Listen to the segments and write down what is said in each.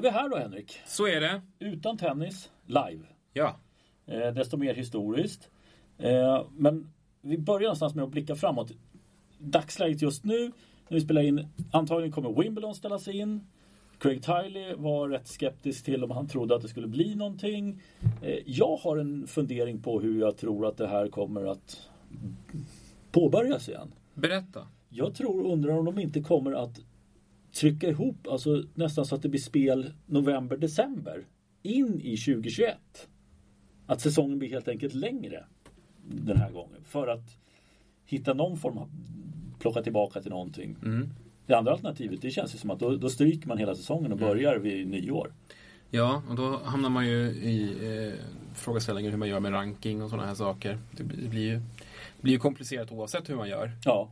är vi här då Henrik. Så är det. Utan tennis, live. Ja. Eh, desto mer historiskt. Eh, men vi börjar någonstans med att blicka framåt. Dagsläget just nu, när vi spelar in, antagligen kommer Wimbledon ställas in. Craig Tiley var rätt skeptisk till om han trodde att det skulle bli någonting. Eh, jag har en fundering på hur jag tror att det här kommer att påbörjas igen. Berätta. Jag tror, undrar om de inte kommer att trycka ihop, alltså nästan så att det blir spel november, december. In i 2021. Att säsongen blir helt enkelt längre den här gången. För att hitta någon form av plocka tillbaka till någonting. Mm. Det andra alternativet, det känns ju som att då, då stryker man hela säsongen och börjar vid nyår. Ja, och då hamnar man ju i eh, frågeställningen hur man gör med ranking och sådana här saker. Det blir, det blir, ju, det blir ju komplicerat oavsett hur man gör. Ja,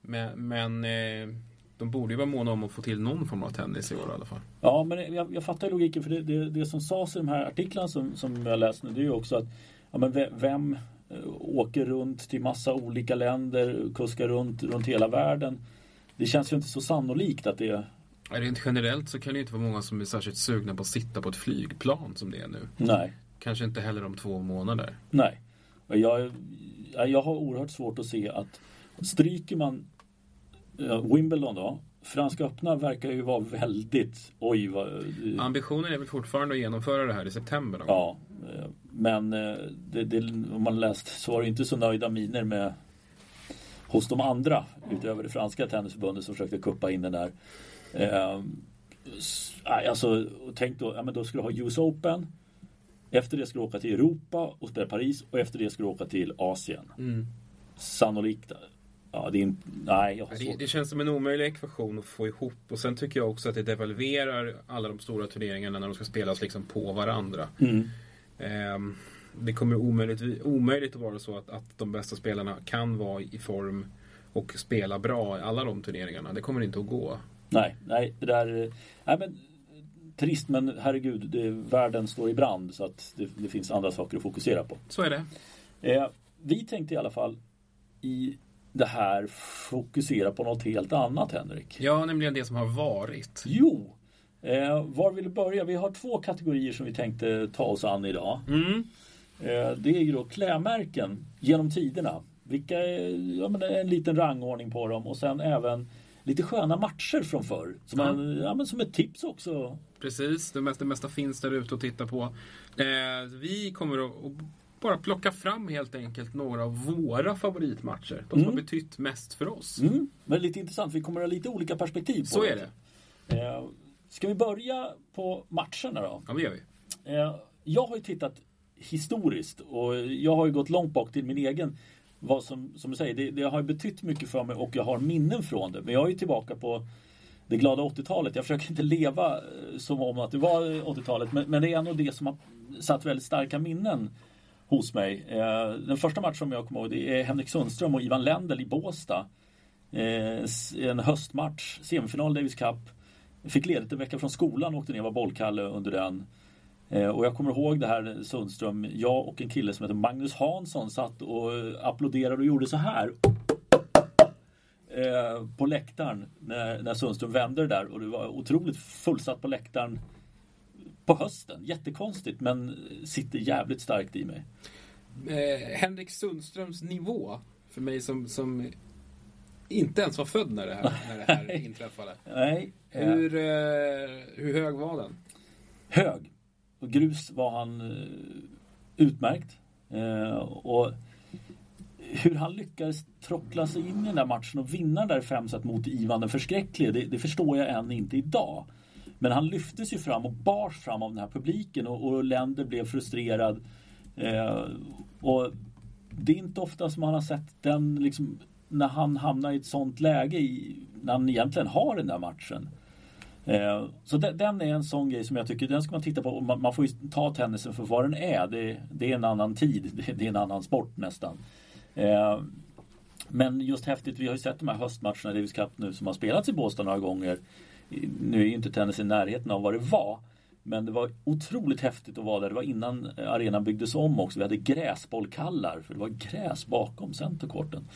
Men, men eh, de borde ju vara måna om att få till någon form av tennis i år i alla fall. Ja, men jag, jag fattar logiken för det, det, det som sades i de här artiklarna som, som jag läst nu det är ju också att ja, men ve- vem eh, åker runt till massa olika länder, kuskar runt, runt hela världen. Det känns ju inte så sannolikt att det Rent generellt så kan det ju inte vara många som är särskilt sugna på att sitta på ett flygplan som det är nu. Nej, Kanske inte heller om två månader. nej. Jag, jag har oerhört svårt att se att stryker man Wimbledon då. Franska öppna verkar ju vara väldigt, oj vad... Ambitionen är väl fortfarande att genomföra det här i september gång. Ja, eh, men eh, det, det, om man läst så var det inte så nöjda miner med hos de andra utöver det franska tennisförbundet som försökte kuppa in den där. Eh, alltså, tänk då, ja, men då ska du ha US Open. Efter det ska du åka till Europa och spela Paris och efter det ska du åka till Asien. Mm. Sannolikt. Ja, det är nej, Det, det känns som en omöjlig ekvation att få ihop. Och sen tycker jag också att det devalverar alla de stora turneringarna när de ska spelas liksom på varandra. Mm. Ehm, det kommer omöjligt, omöjligt att vara så att, att de bästa spelarna kan vara i form och spela bra i alla de turneringarna. Det kommer inte att gå. Nej, nej, det där... eh, Nej, men, trist, men herregud, det, världen står i brand så att det, det finns andra saker att fokusera på. Så är det. Eh, vi tänkte i alla fall i det här fokusera på något helt annat, Henrik. Ja, nämligen det som har varit. Jo, eh, var vill du börja? Vi har två kategorier som vi tänkte ta oss an idag. Mm. Eh, det är ju då klädmärken genom tiderna. Vilka ja, men en liten rangordning på dem och sen även lite sköna matcher från förr. Som, Ja. en, ja, men som ett tips också. Precis, det mesta, det mesta finns där ute att titta på. Eh, vi kommer att bara plocka fram helt enkelt några av våra favoritmatcher. De som har betytt mest för oss. Mm, men lite intressant, vi kommer att ha lite olika perspektiv på Så är det. Eh, ska vi börja på matcherna då? Ja, det gör vi. Eh, jag har ju tittat historiskt och jag har ju gått långt bak till min egen vad som, som du säger, det, det har betytt mycket för mig och jag har minnen från det. Men jag är ju tillbaka på det glada 80-talet. Jag försöker inte leva eh, som om att det var 80-talet. Men, men det är ändå det som har satt väldigt starka minnen hos mig. Eh, den första matchen som jag kommer ihåg det är Henrik Sundström och Ivan Lendl i Båstad. Eh, en höstmatch, semifinal Davis Cup. Fick ledigt en vecka från skolan och åkte ner och var bollkalle under den. Eh, och jag kommer ihåg det här Sundström, jag och en kille som heter Magnus Hansson satt och applåderade och gjorde så här. På läktaren när, när Sundström vände det där och det var otroligt fullsatt på läktaren på hösten. Jättekonstigt men sitter jävligt starkt i mig. Eh, Henrik Sundströms nivå, för mig som, som inte ens var född när det här, när det här inträffade. Nej, eh, Hur, eh, hur hög var den? hög. Och grus var han eh, utmärkt. Eh, och hur han lyckades trockla sig in i den där matchen och vinna den där 5 set mot Ivan den förskräcklige, det, det förstår jag än inte idag. Men han lyftes ju fram och bars fram av den här publiken och, och Länder blev frustrerad. Eh, och det är inte ofta som man har sett den liksom när han hamnar i ett sånt läge i, när han egentligen har den där matchen. Eh, Så den, den är en sån grej som jag tycker, den ska man titta på. Man, man får ju ta tennisen för vad den är. Det, det är en annan tid. Det, det är en annan sport nästan. Eh, Men just häftigt, vi har ju sett de här höstmatcherna i Davis Cup nu som har spelats i Båstad några gånger. Nu är ju inte tennis i närheten av vad det var. Men det var otroligt häftigt att vara där. Det var innan arenan byggdes om också. Vi hade gräsbollkallar för det var gräs bakom centercourten.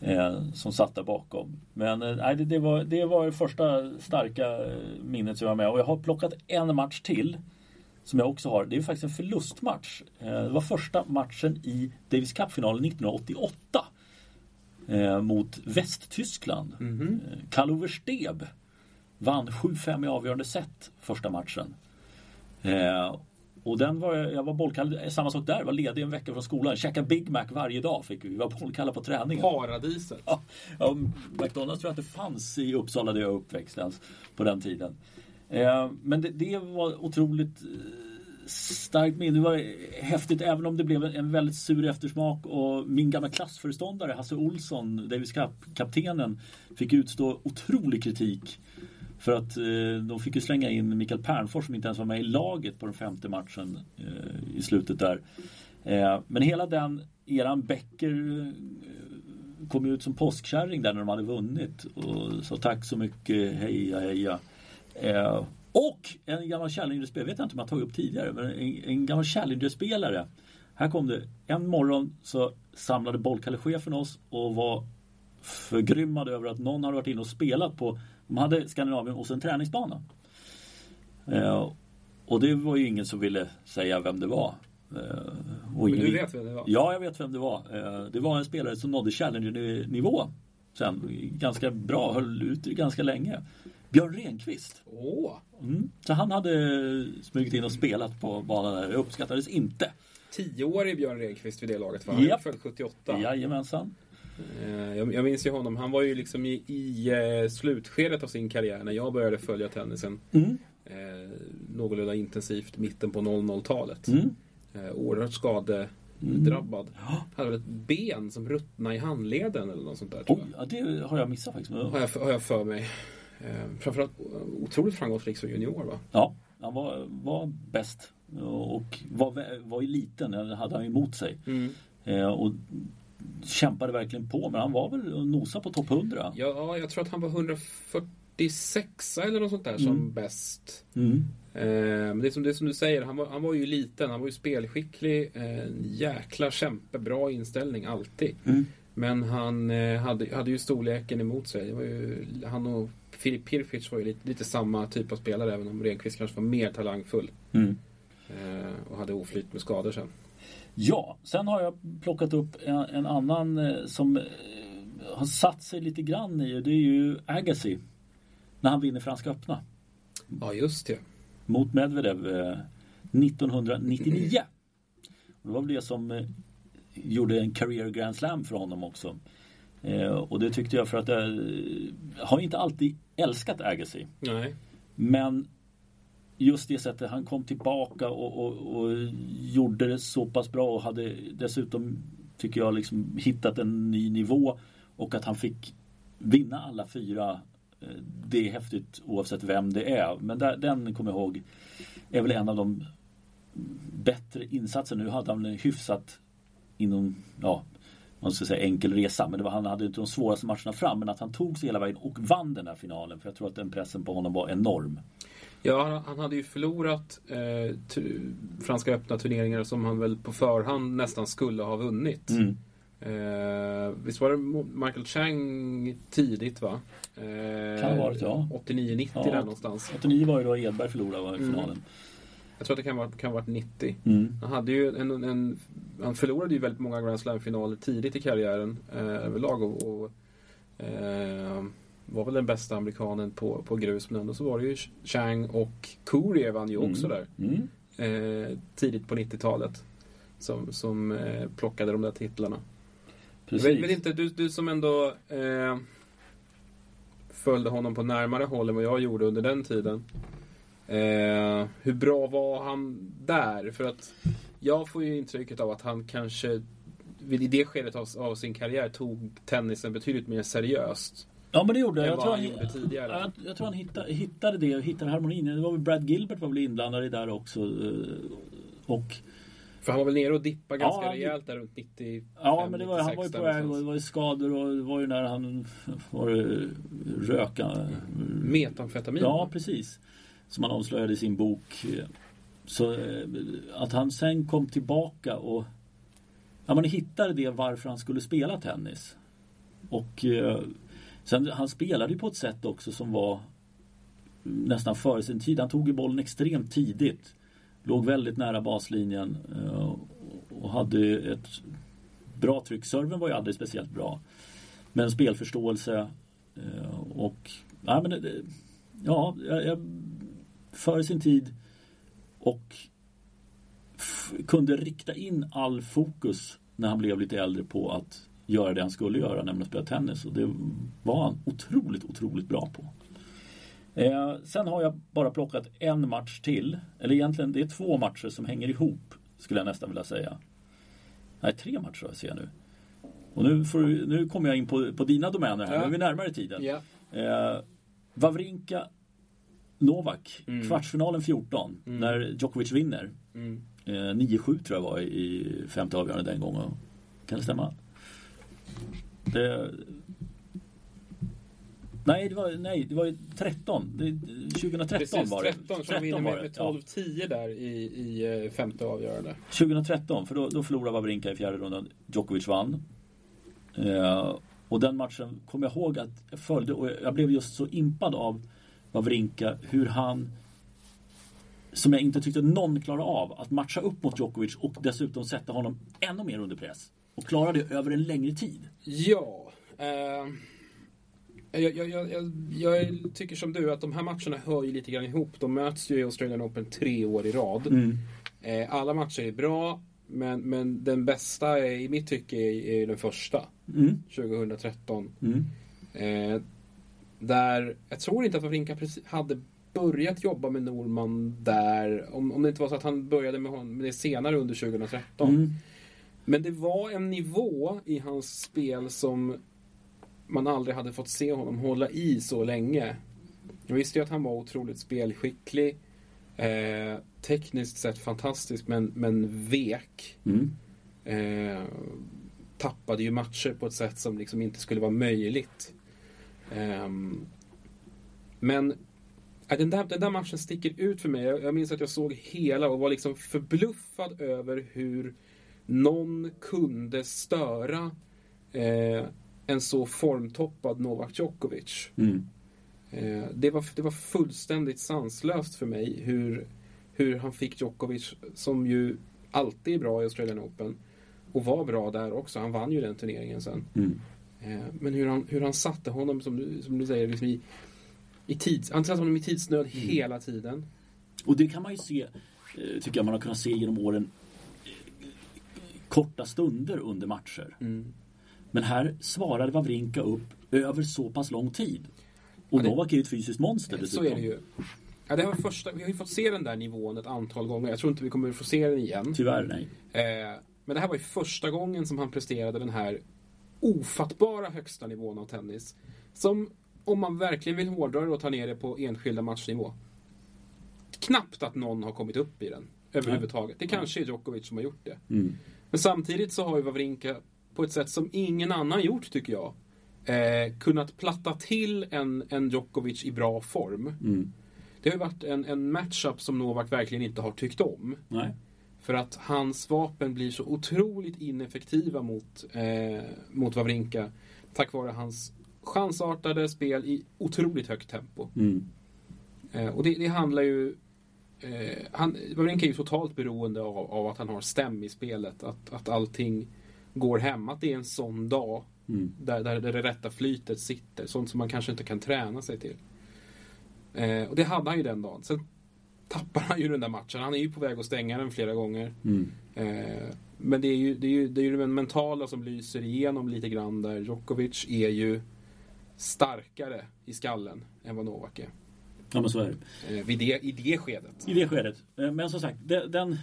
Eh, som satt där bakom. Men eh, det, det, var, det var det första starka eh, minnet som jag har med. Och jag har plockat en match till. Som jag också har. Det är faktiskt en förlustmatch. Eh, det var första matchen i Davis Cup-finalen 1988. Eh, mot Västtyskland. Mm -hmm. Karl-Ove Steb vann 7-5 i avgörande set första matchen. Eh, och den var jag var bollkallad, samma sak där, var ledig en vecka från skolan. Käka Big Mac varje dag fick vi. Vi var bollkallade på träningen. Paradiset. Ja, ja, McDonalds tror jag att det fanns i Uppsala där jag uppväxt på den tiden. Eh, men det, det, var otroligt eh, starkt minne. Det var häftigt även om det blev en väldigt sur eftersmak och min gamla klassföreståndare Hasse Olsson, Davis Cup-kaptenen, fick utstå otrolig kritik för att eh, de fick ju slänga in Mikael Pernfors som inte ens var med i laget på den femte matchen eh, i slutet där. Eh, men hela den eran Becker eh, kom kom ut som påskkärring där när de hade vunnit och sa tack så mycket, heja heja. Eh, och en gammal Challenger-spelare, vet jag inte om jag tagit upp tidigare, men en, en gammal Challenger-spelare. Här kom det, en morgon så samlade bollkallechefen oss och var förgrymmad över att någon hade varit inne och spelat på de hade Skandinavien och sen träningsbana. Eh, och det var ju ingen som ville säga vem det var. Eh, Men du vet vem det var? Ja, jag vet vem det var. Eh, det var en spelare som nådde Challenger-nivå sen. Ganska bra, höll ut ganska länge. Björn Renqvist. Oh. Mm. Så han hade smugit in och spelat på banan där. Det uppskattades inte. Tioårig Björn Renqvist vid det laget va? Yep. född 78. Jajamensan. Eh, jag, jag minns ju honom, han var ju liksom i, i eh, slutskedet av sin karriär när jag började följa tennisen. Mm. Eh, någorlunda intensivt, mitten på 00-talet. Mm. Eh, oerhört skadedrabbad. Mm. Hade väl ett ben som ruttnade i handleden eller något sånt där. Tror jag. Oh, ja, det har jag missat faktiskt. Har jag, har jag för mig. Eh, framförallt otroligt framgångsrik som junior va? Ja, han var, var bäst. Och var, var ju liten, hade han emot sig. Mm. Eh, och kämpade verkligen på men han var väl nosade på topp 100? Ja, jag tror att han var 146 eller något sånt där mm. som bäst. Mm. Eh, men det är, som, det är som du säger, han var, han var ju liten, han var ju spelskicklig. Eh, jäkla kämpe, bra inställning alltid. Mm. Men han eh, hade, hade ju storleken emot sig. Ju, han och Filip Pirfic var ju lite, lite samma typ av spelare även om Renqvist kanske var mer talangfull. Mm. Eh, och hade oflyt med skador sen. Ja, sen har jag plockat upp en, en annan eh, som eh, har satt sig lite grann i det är ju Agassi. När han vinner Franska öppna. Ja, just det. Mot Medvedev eh, 1999. Det var väl det som gjorde en career grand slam för honom också. Och det tyckte jag för att jag har inte alltid älskat Agassi. Nej. Men just det sättet han kom tillbaka och, och, och, gjorde det så pass bra och hade dessutom tycker jag liksom hittat en ny nivå och att han fick vinna alla fyra eh, det är häftigt oavsett vem det är. Men där, den kommer jag ihåg är väl en av de bättre insatserna. Nu hade han en hyfsat inom, ja, man ska säga enkel resa. Men det var, han hade inte de svåraste matcherna fram. Men att han tog sig hela vägen och vann den här finalen. För jag tror att den pressen på honom var enorm. Ja, han hade ju förlorat eh, Franska öppna turneringar som han väl på förhand nästan skulle ha vunnit. Mm. Eh, visst var det Michael Chang tidigt va? Eh, kan ha varit ja. 89-90 ja, där någonstans. 89 var ju då Edberg förlorade i mm. finalen. Mm. Jag tror att det kan ha kan varit 90. Mm. Han, hade ju en, en, han förlorade ju väldigt många Grand Slam-finaler tidigt i karriären eh, överlag. Och, och eh, var väl den bästa amerikanen på, på grus men ändå så var det ju Chang och Courier vann ju också mm. där. Mm. Eh, tidigt på 90-talet. Som, som eh, plockade de där titlarna. Precis. Jag vet, vet inte, du, du som ändå eh, följde honom på närmare håll än vad jag gjorde under den tiden. Eh, hur bra var han där? För att jag får ju intrycket av att han kanske i det skedet av, av sin karriär tog tennisen betydligt mer seriöst. Ja men det gjorde jag. Jag tror han, jag, jag, tror han hittade, hittade det och hittade harmonin. Det var väl Brad Gilbert var väl inblandad i där också. Eh, och för han var väl nere och dippade ganska ja, rejält där runt 90 Ja men det var, han var ju på väg och det var ju skador och det var ju när han var röka. Mm. Metamfetamin? Ja precis. Som han avslöjade i sin bok. Så eh, att han sen kom tillbaka och ja, man hittade det varför han skulle spela tennis. och eh, sen, han spelade ju på ett sätt också som var nästan före sin tid. Han tog ju bollen extremt tidigt. Låg väldigt nära baslinjen eh, och hade ett bra tryck. Serven var ju aldrig speciellt bra. Men spelförståelse eh, och ja, men det, ja, jag, före sin tid och kunde rikta in all fokus när han blev lite äldre på att göra det han skulle göra, nämligen att spela tennis. Och det var han otroligt, otroligt bra på. Eh, sen har jag bara plockat en match till. Eller egentligen det är två matcher som hänger ihop, skulle jag nästan vilja säga. Nej, tre matcher jag ser nu. Och nu, får nu kommer jag in på, på dina domäner här, ja. nu är vi närmare tiden. Ja. Eh, Wawrinka Novak, mm. kvartsfinalen 14, mm. när Djokovic vinner. Mm. Eh, 9-7 tror jag var i femte avgörande den gången. Kan det stämma? Det, nej, det var, nej, det var 13. Det, 2013 Precis, var det. 13, 13 vinner med, med 12-10 ja. där i, i eh, femte avgörande. 2013, för då, då förlorade Wawrinka i fjärde rundan. Djokovic vann. Eh, och den matchen kommer jag ihåg att jag följde och jag blev just så impad av Wawrinka, hur han som jag inte tyckte någon klarade av att matcha upp mot Djokovic och dessutom sätta honom ännu mer under press. Och klara det över en längre tid. Ja. Eh, jag, jag, jag, jag, tycker som du att de här matcherna hör ju lite grann ihop. De möts ju i Australian Open tre år i rad. Mm. Eh, alla matcher är bra. Men, men den bästa är, i mitt tycke är, är den första. Mm. 2013. Mm. Eh, där, jag tror inte att Wawrinka hade börjat jobba med Norman där. Om, om det inte var så att han började med, honom, med det senare under 2013. Men det var en nivå i hans spel som man aldrig hade fått se honom hålla i så länge. Jag visste ju att han var otroligt spelskicklig. Eh, tekniskt sett fantastisk men, men vek. Mm. Eh, tappade ju matcher på ett sätt som liksom inte skulle vara möjligt. Eh, men den där, den där matchen sticker ut för mig. Jag, jag minns att jag såg hela och var liksom förbluffad över hur någon kunde störa eh, en så formtoppad Novak Djokovic. Mm. Eh, det, var, det var fullständigt sanslöst för mig hur, hur han fick Djokovic, som ju alltid är bra i Australian Open, och var bra där också. Han vann ju den turneringen sen. Mm. Eh, men hur han, hur han satte honom, som du, som du säger, liksom i, i tids, han satte honom i tidsnöd mm. hela tiden. Och det kan man ju se, eh, tycker jag man har kunnat se genom åren, korta stunder under matcher. Mm. Men här svarade Wawrinka upp över så pass lång tid. Och ja, det, Novak är ju ett fysiskt monster dessutom. Så är det ju. Ja, det var första, vi har ju fått se den där nivån ett antal gånger. Jag tror inte vi kommer att få se den igen. Tyvärr nej. Eh, men det här var ju första gången som han presterade den här ofattbara högsta nivån av tennis. Som, om man verkligen vill hårdra det och ta ner det på enskilda matchnivå. Knappt att någon har kommit upp i den överhuvudtaget. Det kanske är Djokovic som har gjort det. Mm. Men samtidigt så har ju Wawrinka på ett sätt som ingen annan gjort tycker jag. Eh, kunnat platta till en, en Djokovic i bra form. Mm. Det har ju varit en, en matchup som Novak verkligen inte har tyckt om. Nej. För att hans vapen blir så otroligt ineffektiva mot, eh, mot Wawrinka. Tack vare hans chansartade spel i otroligt högt tempo. Mm. Eh, och det, det, handlar ju eh, han, Wawrinka är ju totalt beroende av, av, att han har stäm i spelet. Att, att allting går hem. Att det är en sån dag mm. där, där, det rätta flytet sitter. Sånt som man kanske inte kan träna sig till. Eh, och det hade han ju den dagen. Sen tappar han ju den där matchen. Han är ju på väg att stänga den flera gånger. Mm. Eh, men det är, ju, det, är ju, det är ju den mentala som lyser igenom lite grann där. Djokovic är ju starkare i skallen än vad Novak är. Ja men så är det. Eh, det. I det skedet. I det skedet. Eh, men som sagt, den,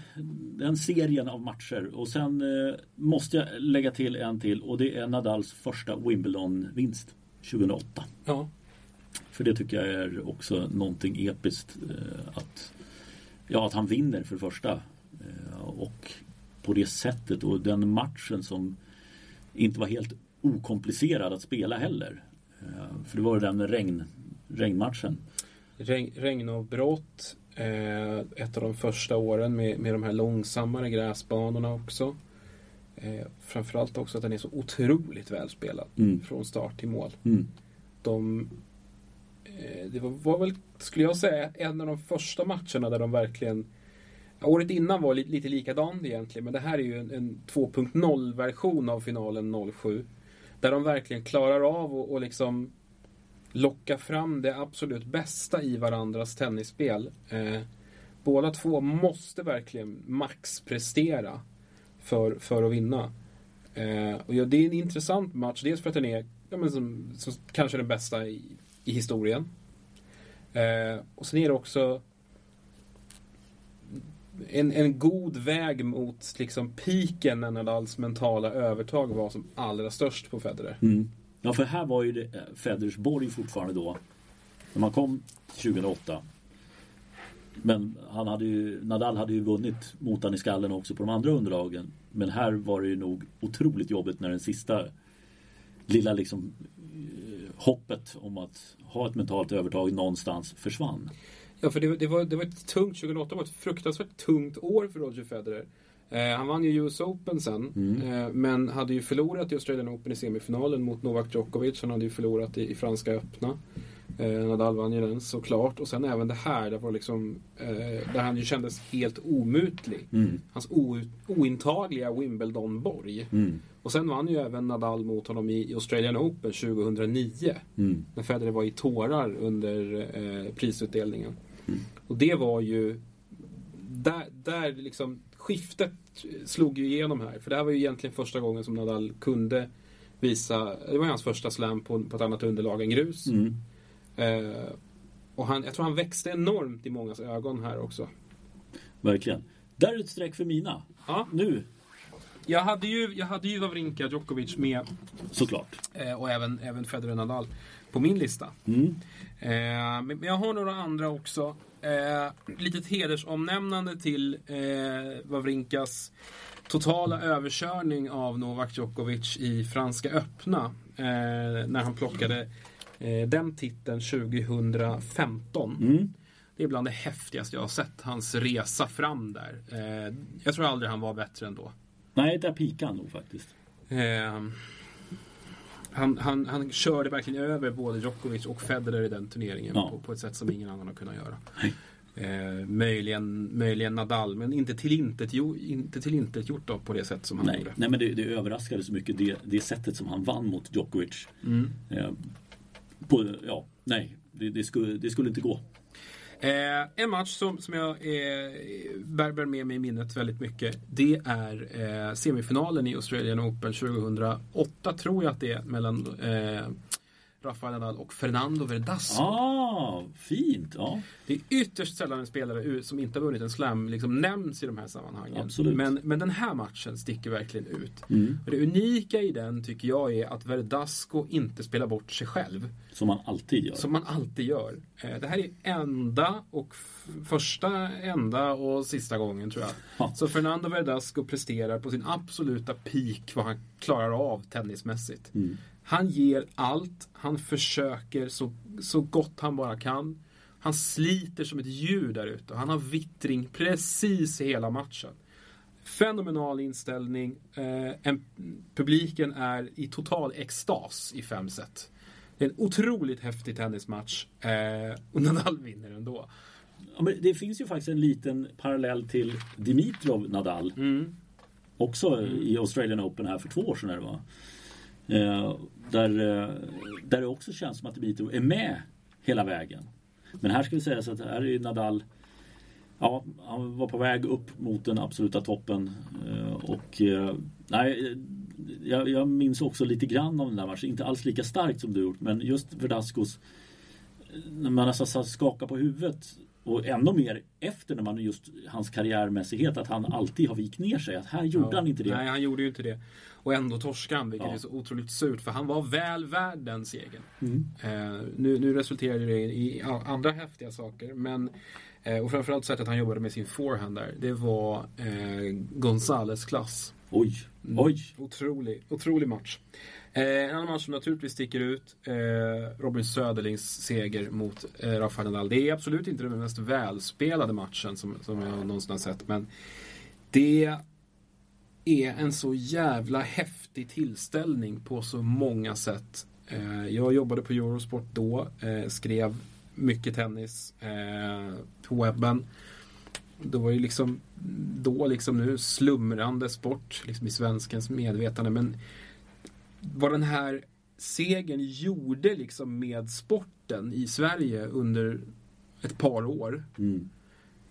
den serien av matcher. Och sen eh, måste jag lägga till en till och det är Nadals första Wimbledon-vinst 2008. Ja. För det tycker jag är också någonting episkt. Att, ja, att han vinner för det första. Och på det sättet och den matchen som inte var helt okomplicerad att spela heller. För det var den regn, regnmatchen regn, regnavbrott. Eh, ett av de första åren med, med de här långsammare gräsbanorna också. Eh, framförallt också att den är så otroligt välspelad mm. från start till mål. Mm. De, eh, det var, var, väl, skulle jag säga, en av de första matcherna där de verkligen Året innan var lite, lite likadant egentligen, men det här är ju en, en 2.0 version av finalen 07. Där de verkligen klarar av att liksom locka fram det absolut bästa i varandras tennisspel. Eh, båda två måste verkligen maxprestera för, för att vinna. Eh, och ja, det är en intressant match, dels för att den är ja, men som, som kanske den bästa i, i historien. Eh, och sen är det också en, en god väg mot liksom piken när Nadals mentala övertag var som allra störst på Federer. Mm. Ja, för här var ju det, eh, Federers borg fortfarande då. När man kom 2008. Men han hade ju, Nadal hade ju vunnit mot i skallen också på de andra underlagen. Men här var det ju nog otroligt jobbigt när den sista lilla liksom eh, hoppet om att ha ett mentalt övertag någonstans försvann. Ja, för det, det, var, det var ett tungt, 2008 var ett fruktansvärt tungt år för Roger Federer. Eh, han vann ju US Open sen, mm. eh, men hade ju förlorat i Australian Open i semifinalen mot Novak Djokovic. Han hade ju förlorat i, i Franska öppna. Eh, Nadal vann ju den såklart. Och sen även det här, där, var liksom, eh, där han ju kändes helt omutlig. Mm. Hans o, ointagliga Wimbledon-borg. Mm. Och sen vann ju även Nadal mot honom i, i Australian Open 2009. Mm. När Federer var i tårar under eh, prisutdelningen. Mm. Och det var ju där, där liksom skiftet slog ju igenom här. För det här var ju egentligen första gången som Nadal kunde visa, det var hans första slam på, på ett annat underlag än grus. Mm. Eh, och han, jag tror han växte enormt i mångas ögon här också. Verkligen. Där är ett streck för mina. Ja. Nu. Jag hade ju, jag hade ju Wawrinka Djokovic med. Såklart. Eh, och även, även Federer Nadal på min lista. Mm. Eh, men jag har några andra också. Eh, litet hedersomnämnande till eh, Wawrinkas totala överkörning av Novak Djokovic i Franska öppna. Eh, när han plockade eh, den titeln 2015. Mm. Det är bland det häftigaste jag har sett. Hans resa fram där. Eh, jag tror aldrig han var bättre ändå. Nej, där pikade han nog faktiskt. Han, han, han körde verkligen över både Djokovic och Federer i den turneringen ja. på, på, ett sätt som ingen annan har kunnat göra. Eh, möjligen, möjligen Nadal, men inte tillintetgjort inte till då på det sätt som han nej, gjorde. Nej, men det, det överraskade så mycket det, det sättet som han vann mot Djokovic. Mm. Eh, på, ja, nej, det, det, skulle, det skulle inte gå. Eh, en match som, som jag eh, bär, bär med mig i minnet väldigt mycket. Det är eh, semifinalen i Australian Open 2008 tror jag att det är mellan eh, Rafael Nadal och Fernando Verdasco. Ah, fint! Ja. Det är ytterst sällan en spelare som inte har vunnit en slam liksom nämns i de här sammanhangen. Absolut. Men, men den här matchen sticker verkligen ut. Mm. Och det unika i den tycker jag är att Verdasco inte spelar bort sig själv. Som man alltid gör. Som man alltid gör. Eh, det här är enda och första, enda och sista gången tror jag. Ja. Så Fernando Verdasco presterar på sin absoluta peak vad han klarar av tennismässigt. Mm. Han ger allt. Han försöker så, så gott han bara kan. Han sliter som ett djur där ute. Han har vittring precis hela matchen. Fenomenal inställning. Eh, en, publiken är i total extas i fem set. Det är en otroligt häftig tennismatch. Eh, och Nadal vinner ändå. Ja, men det finns ju faktiskt en liten parallell till Dimitrov Nadal. Mm. Också mm. i Australian Open här för två år sedan. Det var. Eh, där, eh, där det också känns som att Dimitrov är med hela vägen. Men här ska vi säga så att här är Nadal Ja, han var på väg upp mot den absoluta toppen. Eh, och nej, jag, jag minns också lite grann av den där matchen. Inte alls lika starkt som du gjort, men just Verdascos när man nästan skakar på huvudet och ännu mer efter när man just hans karriärmässighet att han alltid har vikt ner sig. Att här gjorde ja. han inte det. Nej, han gjorde ju inte det. Och ändå torskade han, vilket ja. är så otroligt surt. För han var väl värd den segern. Mm. Eh, nu, nu resulterade det i andra häftiga saker. Men, eh, och framförallt sättet han jobbade med sin forehand där. Det var eh, Gonzales klass. Oj, mm. oj. Otrolig, otrolig match. Eh, en annan match som naturligtvis sticker ut. Eh, Robin Söderlings seger mot eh, Rafael Nadal. Det är absolut inte den mest välspelade matchen som, som jag någonsin har sett. Men det är en så jävla häftig tillställning på så många sätt. Eh, jag jobbade på Eurosport då, eh, skrev mycket tennis eh, på webben. Det var ju liksom då liksom nu slumrande sport liksom i svenskens medvetande. Men vad den här segern gjorde liksom med sporten i Sverige under ett par år. Mm.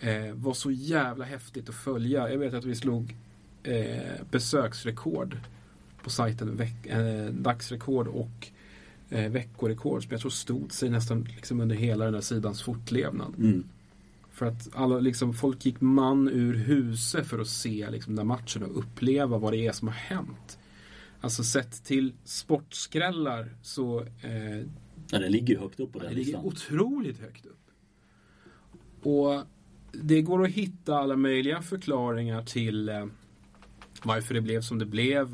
Eh, var så jävla häftigt att följa. Jag vet att vi slog eh, besöksrekord på sajten. Veck, eh, dagsrekord och eh, veckorekord som jag tror stod sig nästan liksom under hela den här sidans fortlevnad. Mm. För att alla, liksom, folk gick man ur huset för att se liksom, den matchen och uppleva vad det är som har hänt. Alltså sett till sportskrällar så... Eh, ja, det ligger ju högt upp på den Det ligger otroligt högt upp. Och det går att hitta alla möjliga förklaringar till eh, varför det blev som det blev.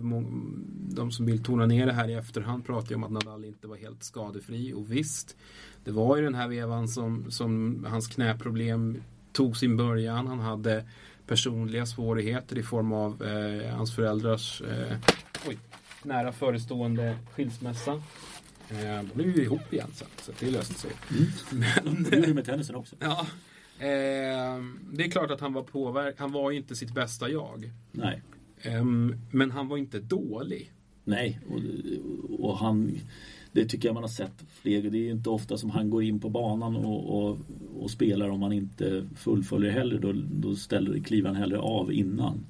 De som vill tona ner det här i efterhand pratar ju om att Nadal inte var helt skadefri. Och visst, det var ju den här vevan som, som hans knäproblem tog sin början. Han hade personliga svårigheter i form av eh, hans föräldrars eh, nära förestående skilsmässa. Eh, de blev ju ihop igen sen, så det löste sig. Mm. Men, det gjorde med tennisen också. Ja, Eh, det är klart att han var påverkad. Han var inte sitt bästa jag. Nej. Eh, men han var inte dålig. Nej, och, och, han det tycker jag man har sett fler Det är inte ofta som han går in på banan och, och, och spelar om han inte fullföljer heller. Då, då ställer, kliver han hellre av innan.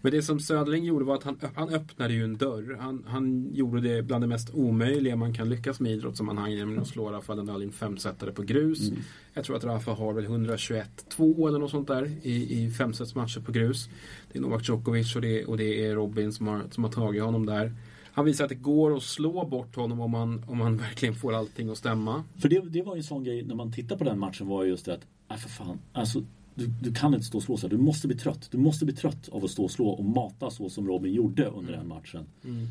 Men det som Söderling gjorde var att han, han öppnade ju en dörr. Han, han gjorde det bland det mest omöjliga man kan lyckas med i idrottssammanhang. Nämligen att slå Rafael Nadal in femsetare på grus. Mm. Jag tror att Rafa har väl 121-2 eller något sånt där i, i femsetsmatcher på grus. Det är Novak Djokovic och det, och det är Robin som har, som har tagit honom där. Han visar att det går att slå bort honom om man, om man verkligen får allting att stämma. För det, det var ju en sån grej när man tittar på den matchen var just det att, nej för fan, alltså du, du, kan inte stå och slå så. Du måste bli trött. Du måste bli trött av att stå och slå och mata så som Robin gjorde under den matchen. Mm.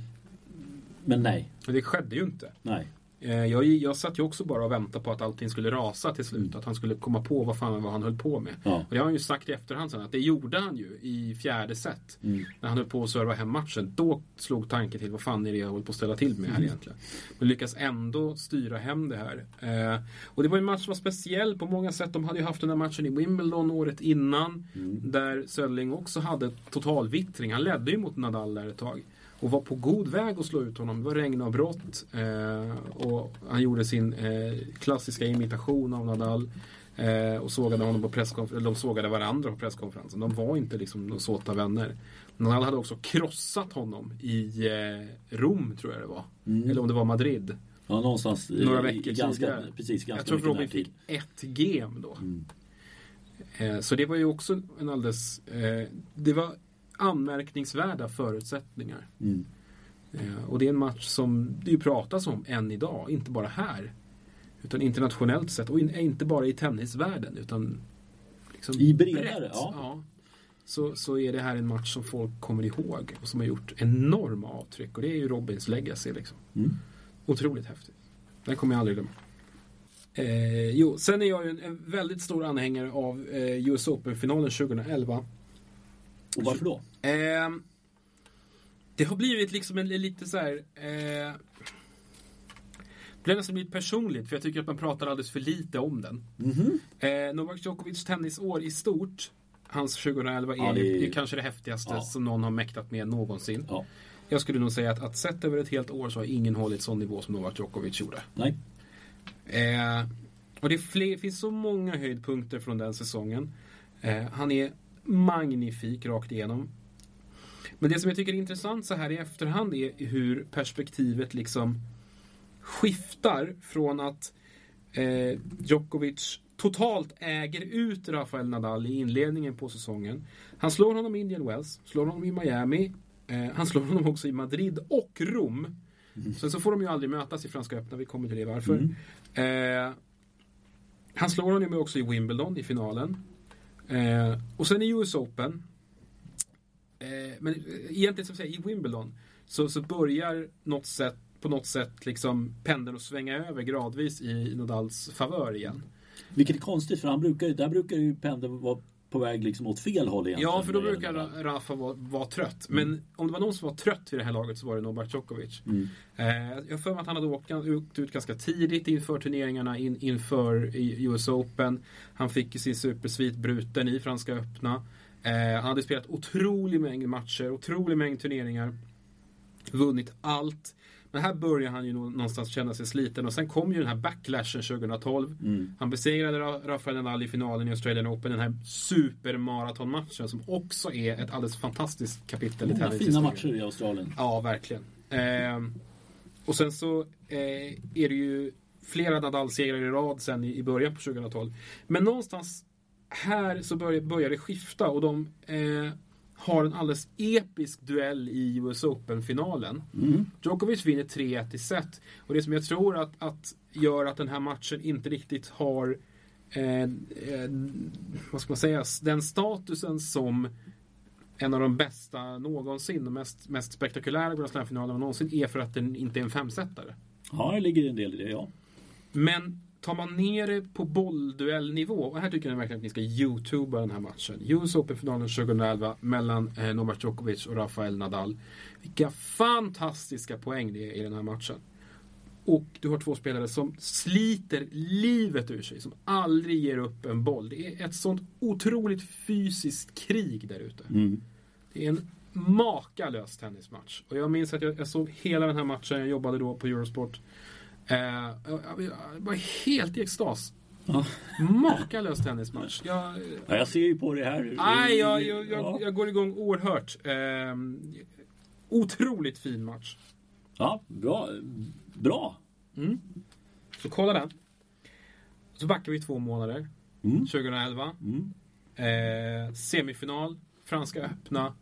Men nej. Det skedde ju inte. Nej. Eh, jag, jag satt ju också bara och väntade på att allting skulle rasa till slut. Mm. Att han skulle komma på vad fan vad han höll på med. Ja. Och det har han ju sagt i efterhand sen att det gjorde han ju i fjärde set. Mm. När han höll på att serva hem matchen. Då slog tanken till vad fan är det jag håller på att ställa till med här mm. egentligen. Men lyckas ändå styra hem det här. Eh, och det var en match som var speciell på många sätt. De hade ju haft den här matchen i Wimbledon året innan. Mm. Där Sölling också hade totalvittring. Han ledde ju mot Nadal där ett tag och var på god väg att slå ut honom. Det var regnavbrott eh, och han gjorde sin eh, klassiska imitation av Nadal. Eh, och sågade honom på presskonferensen, de sågade varandra på presskonferensen. De var inte liksom såta vänner. Nadal hade också krossat honom i eh, Rom, tror jag det var. Mm. Eller om det var Madrid. Ja, någonstans Några veckor ganska, tidigare. Precis, ganska jag tror Robin fick ett gem då. Mm. Eh, så det var ju också en alldeles... Eh, det var anmärkningsvärda förutsättningar. Mm. Eh, och det är en match som det ju pratas om än idag, inte bara här. Utan internationellt sett och in, inte bara i tennisvärlden utan liksom I bredare, ja. ja. Så, så är det här en match som folk kommer ihåg och som har gjort enorma avtryck. Och det är ju Robins legacy liksom. Mm. Otroligt häftigt. Den kommer jag aldrig glömma. Eh, jo, sen är jag ju en, en väldigt stor anhängare av eh, US Open-finalen 2011. Och varför då? Eh, det har blivit liksom en lite så här... Eh, det har nästan blivit personligt för jag tycker att man pratar alldeles för lite om den. Mm -hmm. eh, Novak Djokovics tennisår i stort, hans 2011 är, ja, det... är kanske det häftigaste ja. som någon har mäktat med någonsin. Ja. Jag skulle nog säga att, att sett över ett helt år så har ingen hållit sån nivå som Novak Djokovic gjorde. Nej. Eh, och det fler, finns så många höjdpunkter från den säsongen. Eh, han är magnifik rakt igenom. Men det som jag tycker är intressant så här i efterhand är hur perspektivet liksom skiftar från att eh, Djokovic totalt äger ut Rafael Nadal i inledningen på säsongen. Han slår honom i Indian Wells, slår honom i Miami, eh, han slår honom också i Madrid och Rom. Mm. Sen så får de ju aldrig mötas i Franska öppna, vi kommer till det varför. Mm. Eh, han slår honom ju också i Wimbledon i finalen. Eh, och sen i US Open. Eh, men eh, egentligen som säger i Wimbledon så, så börjar något sätt, på något sätt liksom pendeln att svänga över gradvis i Nadals favör igen. Vilket är konstigt för han brukar, där brukar ju pendeln vara på väg liksom åt fel håll egentligen. Ja, för då brukar Rafa vara, vara trött. Men mm. om det var någon som var trött vid det här laget så var det Novak Djokovic. Mm. Eh, jag för mig att han hade åkt ut, ut ganska tidigt inför turneringarna in, inför US Open. Han fick sin supersvit bruten i Franska öppna. Eh, han hade spelat otrolig mängd matcher, otrolig mängd turneringar. Vunnit allt. Men här börjar han ju någonstans känna sig sliten och sen kom ju den här backlashen 2012. Mm. Han besegrade Rafael Nadal i finalen i Australian Open. Den här supermaratonmatchen som också är ett alldeles fantastiskt kapitel Många i fina matcher i Australien. Ja, verkligen. Eh, och sen så eh, är det ju flera Nadal-segrar i rad sen i, i början på 2012. Men någonstans här så börjar, börjar det skifta och de eh, har en alldeles episk duell i US Open-finalen. Mm. Djokovic vinner 3-1 i set. Och det som jag tror att, att gör att den här matchen inte riktigt har eh, eh, vad ska man säga, den statusen som en av de bästa någonsin och mest, mest spektakulära Grand Slam-finalerna någonsin är för att den inte är en femsetare. Ja, det ligger en del i det, ja. Men tar man ner det på bollduellnivå, och här tycker jag verkligen att ni ska youtuba den här matchen. US Open-finalen 2011 mellan eh, Novak Djokovic och Rafael Nadal. Vilka fantastiska poäng det är i den här matchen. Och du har två spelare som sliter livet ur sig, som aldrig ger upp en boll. Det är ett sånt otroligt fysiskt krig där ute. Mm. Det är en makalös tennismatch. Och jag minns att jag, jag såg hela den här matchen, jag jobbade då på Eurosport. Eh, jag var helt i extas. Ja. Makalös tennismatch. Jag, ja, jag ser ju på det här. Nej, jag, jag, jag, jag går igång oerhört. Eh, otroligt fin match. Ja, bra. Bra. Mm. Så kolla den. Så backar vi två månader. Mm. 2011. Mm. Eh, semifinal. Franska öppna.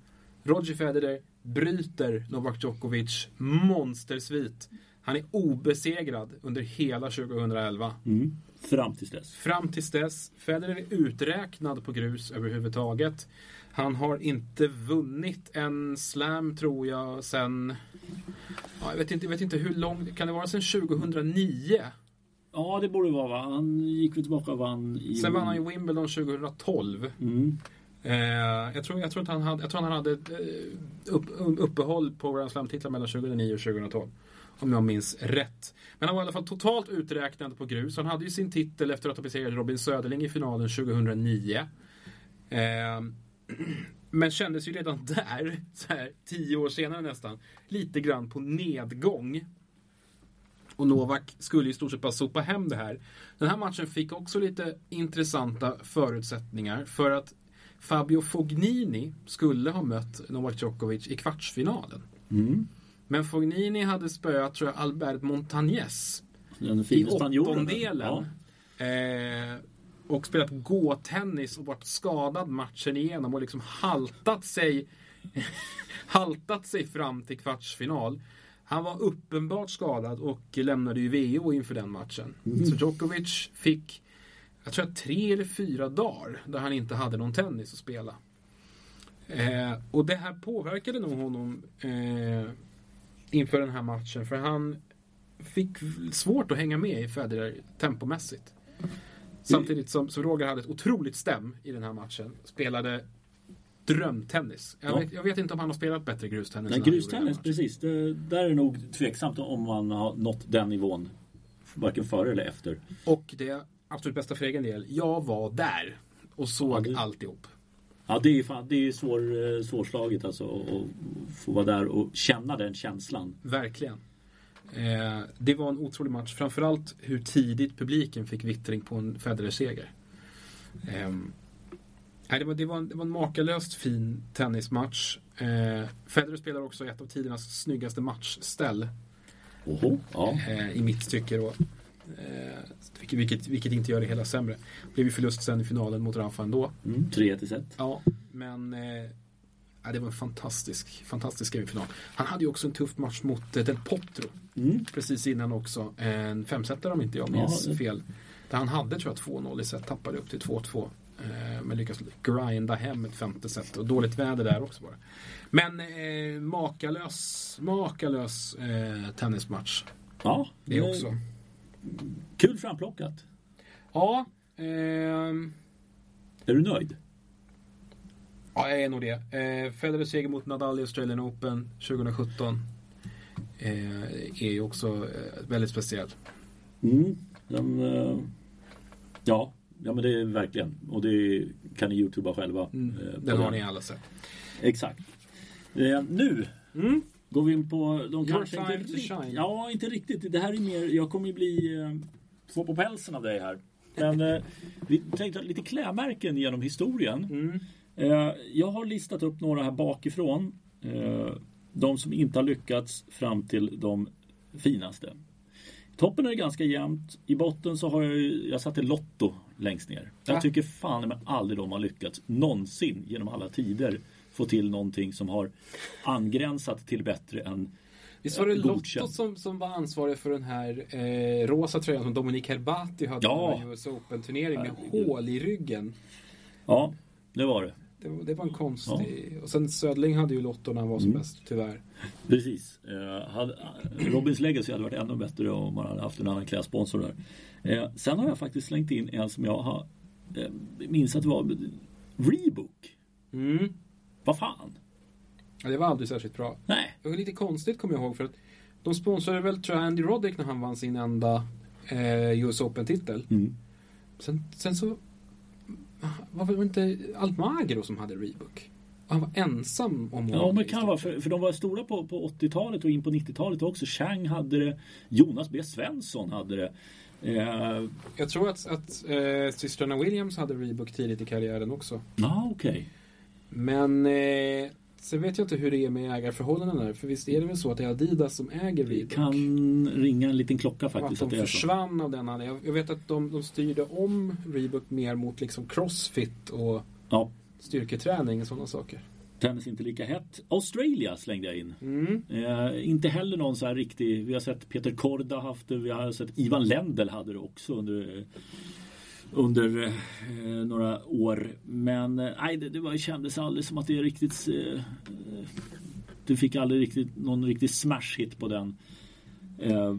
Roger Federer bryter Novak Djokovic monstersvit. Han är obesegrad under hela 2011. Mm. Fram tills dess. Fram tills dess. Federer är uträknad på grus överhuvudtaget. Han har inte vunnit en slam tror jag sen... Ja, jag, vet inte, jag vet inte hur lång... Kan det vara sen 2009? Ja, det borde vara va? Han gick väl tillbaka och vann i... Sen vann han i Wimbledon 2012. Mm. Eh, jag, tror, jag, tror att han hade, jag tror han hade eh, upp, uppehåll på Grand Slam-titlar mellan 2009 och 2012. Om jag minns rätt. Men han var i alla fall totalt uträknad på grus. Han hade ju sin titel efter att ha besegrat Robin Söderling i finalen 2009. Eh, men kändes ju redan där, så här, tio år senare nästan, lite grann på nedgång. Och Novak skulle i stort sett bara sopa hem det här. Den här matchen fick också lite intressanta förutsättningar för att Fabio Fognini skulle ha mött Novak Djokovic i kvartsfinalen. Mm. Men Fognini hade spöat, tror jag, Albert Montañez i åttondelen. Ja. Eh, och spelat gåtennis och varit skadad matchen igenom och liksom haltat sig haltat sig fram till kvartsfinal. Han var uppenbart skadad och lämnade ju VO inför den matchen. Mm. Så Djokovic fick, jag tror tre eller fyra dagar där han inte hade någon tennis att spela. Eh, och det här påverkade nog honom eh, inför den här matchen. För han fick svårt att hänga med i Federer tempomässigt. Samtidigt som, som Roger hade ett otroligt stäm i den här matchen. Spelade drömtennis. Jag, ja. vet, jag vet, inte om han har spelat bättre grustennis. Nej, grustennis, precis. Det, där är det nog tveksamt om man har nått den nivån. Varken före eller efter. Och det absolut bästa för egen del. Jag var där och såg ja, det... alltihop. Ja, det är, fan, det är svår, eh, svårslaget alltså att få vara där och känna den känslan. Verkligen. Eh, det var en otrolig match. Framförallt hur tidigt publiken fick vittring på en Federer-seger. Eh, det, var, det, var en, det var en makalöst fin tennismatch. Eh, Federer spelar också ett av tidernas snyggaste matchställ. Oho, ja. eh, I mitt tycke då. Eh, vilket, vilket inte gör det hela sämre. Blev ju förlust sen i finalen mot Rafa ändå. Mm, 3 1 set. Ja, men eh, det var en fantastisk, fantastisk semifinal. Han hade ju också en tuff match mot eh, Del Potro. Mm. Precis innan också. En femsetare om inte jag minns ja, fel. Där han hade tror jag 2-0 i set, tappade upp till 2-2. Eh, men lyckas grinda hem ett femte set och dåligt väder där också bara. Men eh, makalös, makalös eh, tennismatch. Ja, det också. Kul framplockat. Ja. Eh, är du nöjd? Ja, jag är nog det. Eh, Federers seger mot Nadal i Australian Open 2017 eh, är ju också eh, väldigt speciell. Mm, den, eh, ja, ja, men det är verkligen. Och det kan ni youtuba själva. Mm, eh, den har ni alla sett. Exakt. Eh, nu mm. Går vi in på de kanske inte, shine. Ja, inte riktigt. Det här är mer, jag kommer ju bli eh, två på pälsen av dig här. Men eh, vi tänkte lite klädmärken genom historien. Mm. Eh, jag har listat upp några här bakifrån. Eh, de som inte har lyckats fram till de finaste. Toppen är ganska jämnt. I botten så har jag jag satte Lotto längst ner. Jag tycker fan men aldrig de har lyckats någonsin genom alla tider få till någonting som har angränsat till bättre än Visst var det Lotto som, som var ansvarig för den här eh, rosa tröjan som Dominic Herbati hade ja. US Open-turnering med hål i ryggen? Ja, det var det. Det var, det var en konstig... Ja. Och sen Södling hade ju Lotto när han var som mm. bäst, tyvärr. Precis. Eh, hade, Robins Legacy hade varit ännu bättre om man hade haft en annan klädsponsor där. Eh, sen har jag faktiskt slängt in en som jag har eh, minns att det var Rebook. Mm. Vad fan? Ja, det var aldrig särskilt bra. Nej. Det var lite konstigt kommer jag ihåg för att de sponsrade väl tror jag Andy Roddick när han vann sin enda eh, US Open-titel. Mm. Sen, sen så var det inte Almagro som hade Rebook? Han var ensam om Ja, men kan vara. För, för de var stora på, på 80-talet och in på 90-talet också. Chang hade det. Jonas B. Svensson hade det. Eh, jag tror att, att eh, systrarna Williams hade Rebook tidigt i karriären också. Ja, ah, okej. Okay. Men eh, sen vet jag inte hur det är med ägarförhållandena där. För visst är det väl så att det är Adidas som äger Rebook? Det kan ringa en liten klocka faktiskt. att de att försvann av den jag, jag vet att de, de styrde om Rebook mer mot liksom crossfit och ja. styrketräning och sådana saker. Kändes inte lika hett. Australia slängde jag in. Mm. Eh, inte heller någon så här riktig. Vi har sett Peter Korda haft det. Vi har sett Ivan Lendl hade det också under under eh, några år. Men eh, nej, det, det var, kändes aldrig som att det riktigt eh, eh, Du fick aldrig riktigt någon riktig smash hit på den. Eh,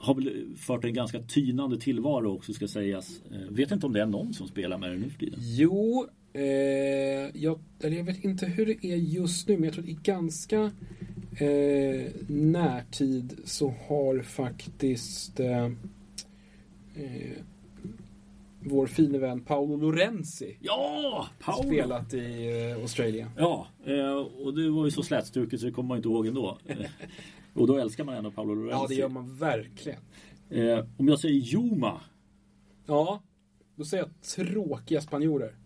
har väl fört en ganska tynande tillvaro också ska sägas. Eh, vet inte om det är någon som spelar med den nu för tiden. Jo, eh, jag, eller jag vet inte hur det är just nu men jag tror att i ganska eh, närtid så har faktiskt eh, eh vår fine vän Paolo Lorenzi. Ja! Paolo. Spelat i uh, Australien. Ja, eh, och det var ju så slätstruket så det kommer man inte ihåg ändå. och då älskar man ändå Paolo Lorenzi. Ja, det gör man verkligen. Eh, om jag säger Juma. Ja, då säger jag tråkiga spanjorer.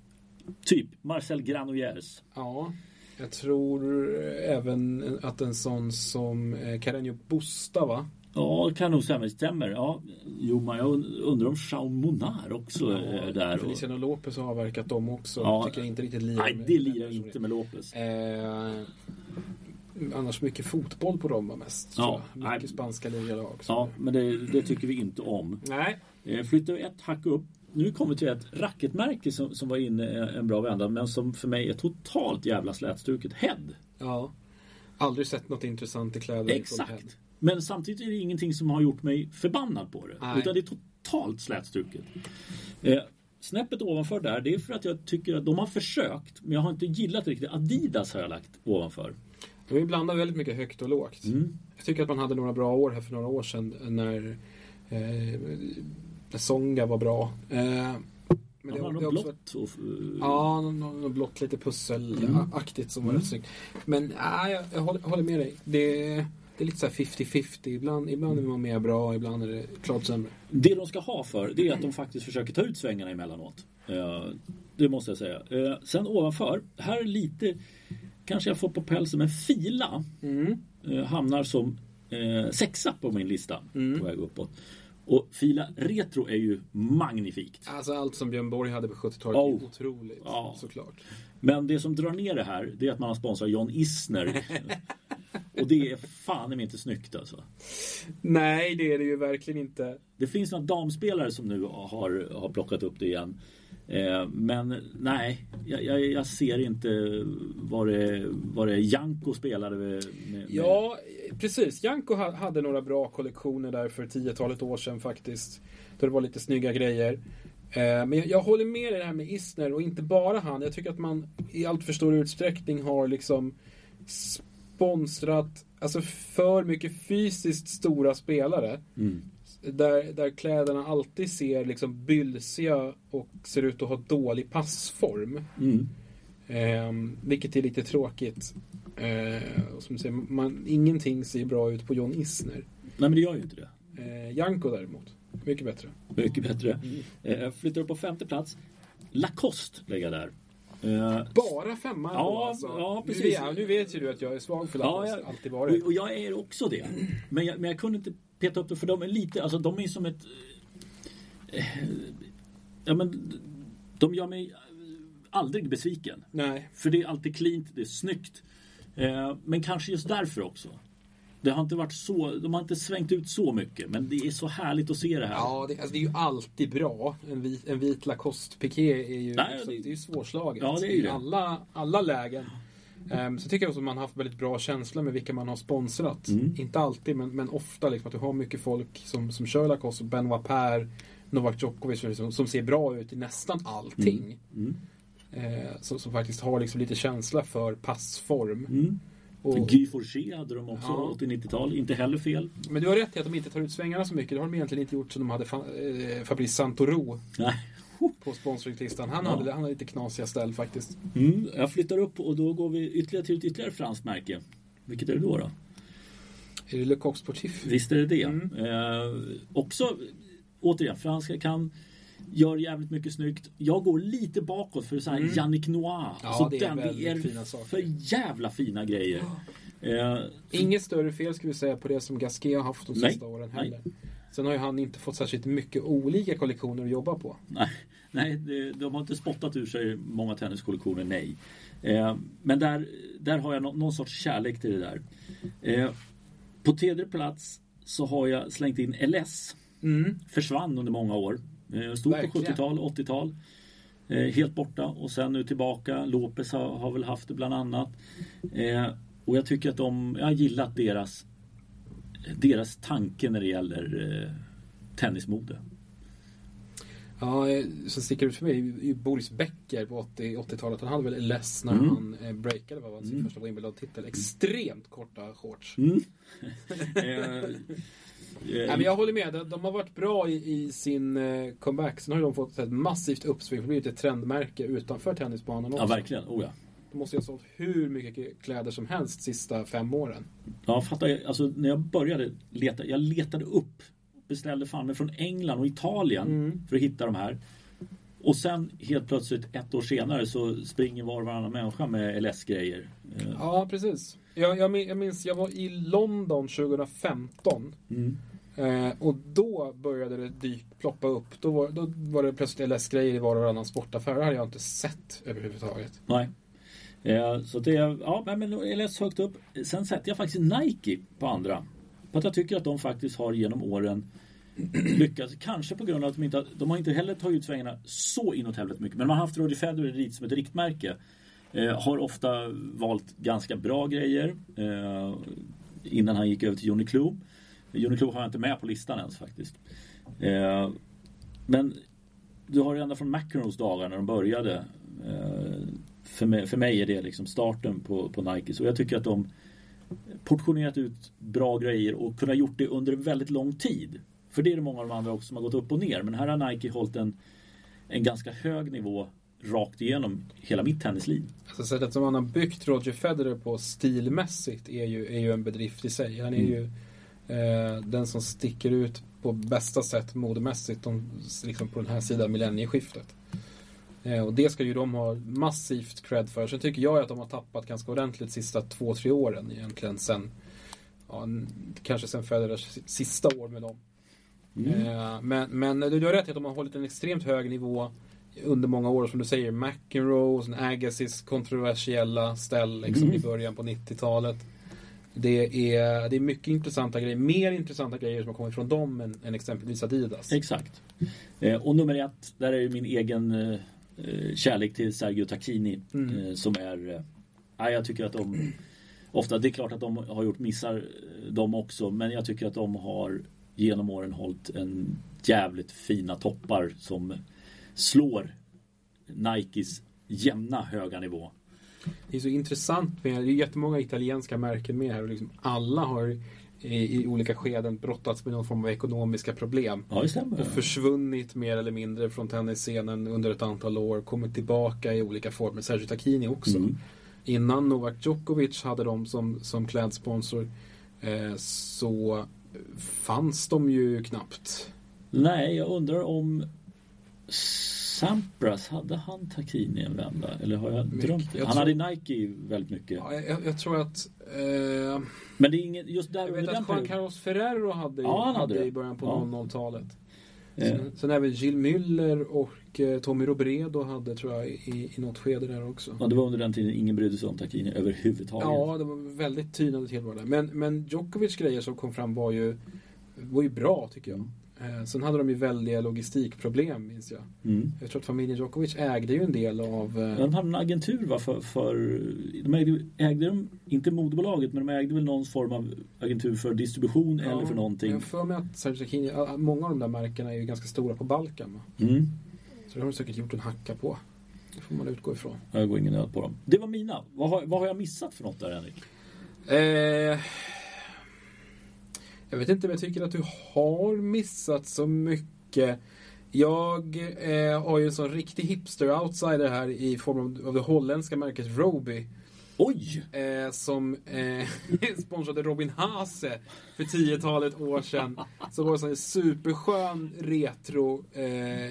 Typ Marcel Granollers. Ja. Jag tror även att en sån som Carreño Busta va? Ja, det kan nog stämma. stämmer. Ja, jo, men jag undrar om Jean Monar också ja, är där. Feliciano Lopez har avverkat dem också. Ja, tycker jag inte riktigt lirar Nej, det lirar inte med Lopez. Eh, annars mycket fotboll på dem var mest. Ja, mycket nej. spanska ligalag. Ja, men det, det, tycker vi inte om. Nej. Eh, flyttar vi ett hack upp. Nu kommer vi till ett racketmärke som, som var inne en bra vända men som för mig är totalt jävla slätstruket. Head. Ja. Aldrig sett något intressant i kläder. Exakt. Men samtidigt är det ingenting som har gjort mig förbannad på det. Nej. Utan det är totalt slätstruket. Eh, snäppet ovanför där, det är för att jag tycker att de har försökt, men jag har inte gillat riktigt. Adidas har jag lagt ovanför. De blandar väldigt mycket högt och lågt. Mm. Jag tycker att man hade några bra år här för några år sedan när, eh, när Songa var bra. Eh, men det, har något blått? Och, ja, något blått lite pusselaktigt som var mm. rätt snyggt. Men äh, jag, jag håller, håller med dig. Det det är lite så 50-50. Ibland, ibland är man mer bra, ibland är det klart sämre. Det de ska ha för det är att de faktiskt försöker ta ut svängarna emellanåt. Uh, det måste jag säga. Uh, sen ovanför, här är lite kanske jag får på pälsen, men Fila mm. uh, hamnar som sexa på min lista mm. på väg uppåt. Och Fila Retro är ju magnifikt. Alltså allt som Björn Borg hade på 70-talet oh. otroligt ja. såklart. Men det som drar ner det här det är att man har sponsrat John Isner. Och det är fan inte snyggt alltså. Nej, det är det ju verkligen inte. Det finns några damspelare som nu har, har plockat upp det igen. Eh, men nej, jag, jag, jag, ser inte vad det, vad det Janko spelade med, med. Ja, precis. Janko hade några bra kollektioner där för tiotalet år sedan faktiskt. Då det var lite snygga grejer. Eh, men jag, jag, håller med dig det här med Isner och inte bara han. Jag tycker att man i allt för stor utsträckning har liksom sponsrat alltså för mycket fysiskt stora spelare. Mm. Där, där kläderna alltid ser liksom bylsiga och ser ut att ha dålig passform. Mm. Eh, vilket är lite tråkigt. Eh, som säger, man, ingenting ser bra ut på John Isner. Nej men det gör ju inte det. Eh, Janko däremot. Mycket bättre. Mycket bättre. Mm. Eh, flyttar upp på femte plats. Lacoste lägger jag där. Eh, Bara femma ja, alltså. ja, precis. Nu, nu, vet ju du att jag är svag för Lacoste. Ja, jag, alltid varit. Och, och, jag är också det. Men jag, men jag kunde inte peta upp det för de är lite, alltså de är som ett... Eh, ja men de gör mig aldrig besviken. Nej. För det är alltid cleant, det är snyggt. Eh, men kanske just därför också. Det har inte varit så, de har inte svängt ut så mycket men det är så härligt att se det här. Ja, det, alltså det är ju alltid bra. En vit, en vit Lacoste-piké är ju, Nej, liksom, det, det är ju svårslaget ja, det är ju i alla, alla lägen. Um, så tycker jag också att man har haft väldigt bra känsla med vilka man har sponsrat. Mm. Inte alltid, men, men ofta. Liksom, att du har mycket folk som, som kör Lacoste. Benoit Per, Novak Djokovic liksom, som ser bra ut i nästan allting. Mm. Mm. Uh, som, som, faktiskt har liksom lite känsla för passform. Och... Guy Forger hade de också, ja. 80-90-tal. Inte heller fel. Men du har rätt i att de inte tar ut svängarna så mycket. Det har de egentligen inte gjort som de hade eh, Fabrice Santoro. Nej. På sponsringslistan. Han, ja. hade, han hade lite knasiga ställ faktiskt. Mm, jag flyttar upp och då går vi ytterligare till ett ytterligare franskt märke. Vilket är det då? då? Är det Le Coq Sportif? Visst är det det. Mm. Eh, också, återigen, franska kan Gör jävligt mycket snyggt. Jag går lite bakåt för så här mm. Yannick Noir. Ja, alltså det den, är, det är fina saker. för jävla fina grejer. Eh, Inget större fel ska vi säga på det som Gasquet har haft de nej, sista åren heller. Nej. Sen har ju han inte fått särskilt mycket olika kollektioner att jobba på. Nej, nej de har inte spottat ur sig många tenniskollektioner, nej. Eh, men där, där har jag någon, någon sorts kärlek till det där. Eh, på tredje plats så har jag slängt in LS. Mm. Försvann under många år. Eh, stod Verkligen. på 70-tal, 80-tal. Eh, helt borta och sen nu tillbaka. Lopez har, har väl haft det bland annat. Eh, och jag tycker att de, jag har gillat deras deras tanke när det gäller eh, tennismode. Ja, som sticker ut för mig är Boris Becker på 80, talet Han hade väl less när mm. han eh, breakade vad var sin mm. första Wimbledon-titel. Extremt korta shorts. Mm. Nej, men jag håller med. De har varit bra i, i sin eh, comeback. Sen har de fått ett massivt uppsving. Det blivit ett trendmärke utanför tennisbanan också. Ja, verkligen. Oh, ja. De måste ju ha sålt hur mycket kläder som helst sista fem åren. Ja, fattar. Alltså, när jag började leta. Jag letade upp. Beställde fan mig från England och Italien mm. för att hitta de här. Och sen helt plötsligt ett år senare så springer var och varannan människa med LS-grejer. Ja, precis. Jag, jag, minns, jag var i London 2015. Mm. Eh, och då började det dyk, ploppa upp. Då var, då var det plötsligt LS-grejer i var och varannan sportaffär. Det hade jag inte sett överhuvudtaget. Nej. Eh, så det, ja men LS högt upp. Sen sätter jag faktiskt Nike på andra. För att jag tycker att de faktiskt har genom åren lyckats. Kanske på grund av att de inte de har inte heller tagit ut svängarna så inåt helvete mycket. Men de har haft Roger Federer som ett riktmärke. Eh, har ofta valt ganska bra grejer. Eh, innan han gick över till Johnny Klo. Johnny Klo har jag inte med på listan ens faktiskt. Eh, men du har ända från McEnroes dagar när de började. Eh, för, mig, för mig är det liksom starten på, på Nike. Så jag tycker att de portionerat ut bra grejer och kunnat gjort det under väldigt lång tid. För det är det många av de andra också som har gått upp och ner. Men här har Nike hållit en, en ganska hög nivå rakt igenom hela mitt tennisliv. Alltså sättet som han har byggt Roger Federer på stilmässigt är ju, är ju en bedrift i sig. Han är mm. ju eh, den som sticker ut på bästa sätt modemässigt de, liksom på den här sidan millennieskiftet. Eh, och det ska ju de ha massivt cred för. Sen tycker jag att de har tappat ganska ordentligt de sista två, tre åren egentligen sen ja, kanske sen Federers sista år med dem. Mm. Eh, men, men du har rätt i att de har hållit en extremt hög nivå under många år, som du säger, McEnroe, Agassiz kontroversiella ställ liksom, mm. i början på 90-talet. Det är, det är mycket intressanta grejer, mer intressanta grejer som har kommit från dem än, än exempelvis Adidas. Exakt. Eh, och nummer ett, där är ju min egen kärlek till Sergio Tacchini mm. eh, som är, eh, jag tycker att de ofta, det är klart att de har gjort missar eh, de också, men jag tycker att de har genom åren hållit en jävligt fina toppar som slår Nikes jämna höga nivå. Det är så intressant med, det är jättemånga italienska märken med här och liksom alla har i, i olika skeden brottats med någon form av ekonomiska problem. Ja, det stämmer. Och försvunnit mer eller mindre från tennisscenen under ett antal år. Kommit tillbaka i olika former. Sergio Tacchini också. Mm. Innan Novak Djokovic hade dem som, som klädsponsor eh, så fanns de ju knappt. Nej, jag undrar om Sampras, hade han Tacchini en vända? Eller har jag drömt det? Han tror... hade Nike väldigt mycket. Ja, jag, jag, tror att... Eh... Men det är inget, just där Jag vet att Juan Carlos Ferrero hade, ja, han hade, hade i början på ja. 00-talet. Sen, eh. sen även Jill Müller och eh, Tommy Robredo hade tror jag i, i något skede där också. Ja, det var under den tiden ingen brydde sig om Tacchini överhuvudtaget. Ja, det var väldigt tynande tillvaro där. Men, men Djokovic grejer som kom fram var ju, var ju bra tycker jag. Eh, sen hade de ju väldiga logistikproblem minns jag. Mm. Jag tror att familjen Djokovic ägde ju en del av... Eh... De hade en agentur va? För, för, de ägde, ägde de, inte moderbolaget, men de ägde väl någon form av agentur för distribution ja, eller för någonting. Jag för mig att Sergio många av de där märkena är ju ganska stora på Balkan. Mm. Så det har de säkert gjort en hacka på. Det får man utgå ifrån. Jag går ingen nöd på dem. Det var mina. Vad har, vad har jag missat för något där Henrik? Eh... Jag vet inte om jag tycker att du har missat så mycket. Jag eh, har ju en sån riktig hipster-outsider här i form av, det holländska märket Roby. Oj! Eh, som eh, sponsrade Robin Haase för tiotalet år sedan. Som var en superskön retro, eh,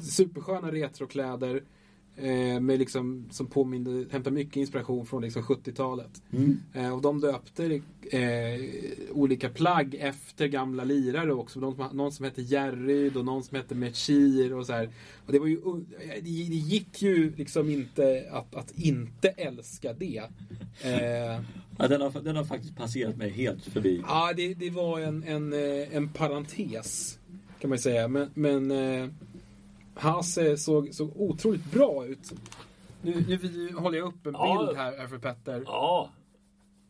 supersköna retrokläder Eh, med liksom, som påminner, hämtar mycket inspiration från liksom 70-talet. Mm. Eh, och de döpte eh, olika plagg efter gamla lirare också. Som, någon som hette Jerryd och någon som hette Mechir och så här. Och det var ju, det, gick ju liksom inte att, att inte älska det. Eh, ja, den, har, den har faktiskt passerat mig helt förbi. Ja, det, det var en, en, eh, en parentes kan man säga. Men, men Hasse såg, såg otroligt bra ut. Nu, nu håller jag upp en ja. bild här, för Petter. Ja.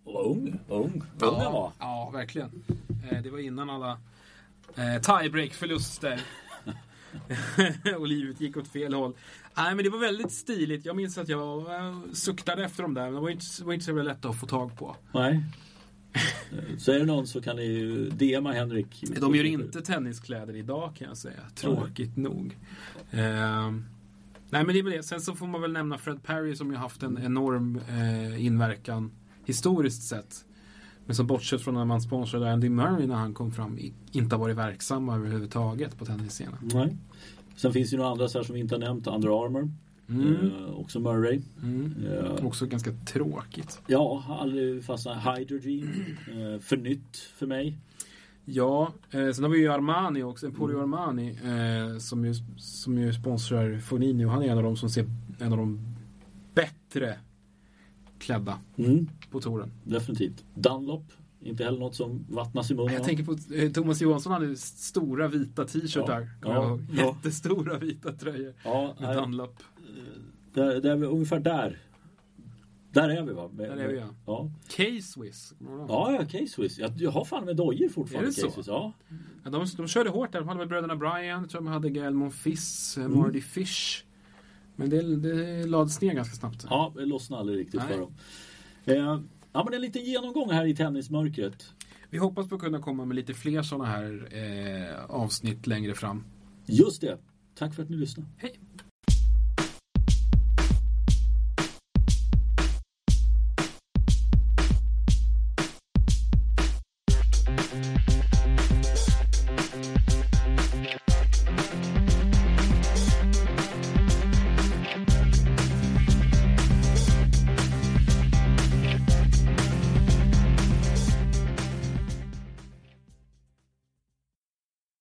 Och vad ung. Vad ung. Vad ung var. Ja, verkligen. Eh, det var innan alla eh, tiebreak-förluster. och livet gick åt fel håll. Nej, men det var väldigt stiligt. Jag minns att jag eh, suktade efter dem där. De var inte, var inte så lätta att få tag på. Nej. Så är det någon så kan ni ju DMa Henrik. De gör inte tenniskläder idag kan jag säga. Tråkigt mm. nog. Eh, nej men det är väl det. Sen så får man väl nämna Fred Perry som ju haft en enorm eh, inverkan historiskt sett. Men som bortsett från när man sponsrade Andy Murray när han kom fram inte har varit verksamma överhuvudtaget på tennisscenen. Nej. Sen finns det ju några andra så här som vi inte har nämnt. Under Armour. Mm. Eh, också Murray. Mm. Eh, också ganska tråkigt. Ja, aldrig fastnat. Hydrogen. Eh, för nytt för mig. Ja, eh, sen har vi ju Armani också. Emporio mm. Armani. Eh, som, ju, som ju sponsrar Fognini. Han är en av de som ser en av de bättre klädda mm. på touren. Definitivt. Dunlop. Inte heller något som vattnas i munnen. Jag tänker på eh, Thomas Johansson hade stora vita t-shirtar. Ja, ja, Jättestora vita tröjor. Ja, med Dunlop. Det, det är ungefär där. Där är vi va? Med, där är vi ja. ja. K-Swiss. Ja, ja, K-Swiss. Jag, jag har fan med dojor fortfarande. Är det så? Ja. ja de, de körde hårt där. De hade med bröderna Brian, jag tror de hade Gael Monfils, eh, mm. Marty Fish. Men det, det lades ner ganska snabbt. Ja, det lossnade aldrig riktigt Nej. för dem. Eh, ja, men en liten genomgång här i tennismörkret. Vi hoppas på att kunna komma med lite fler sådana här eh, avsnitt längre fram. Just det. Tack för att ni lyssnade. Hej!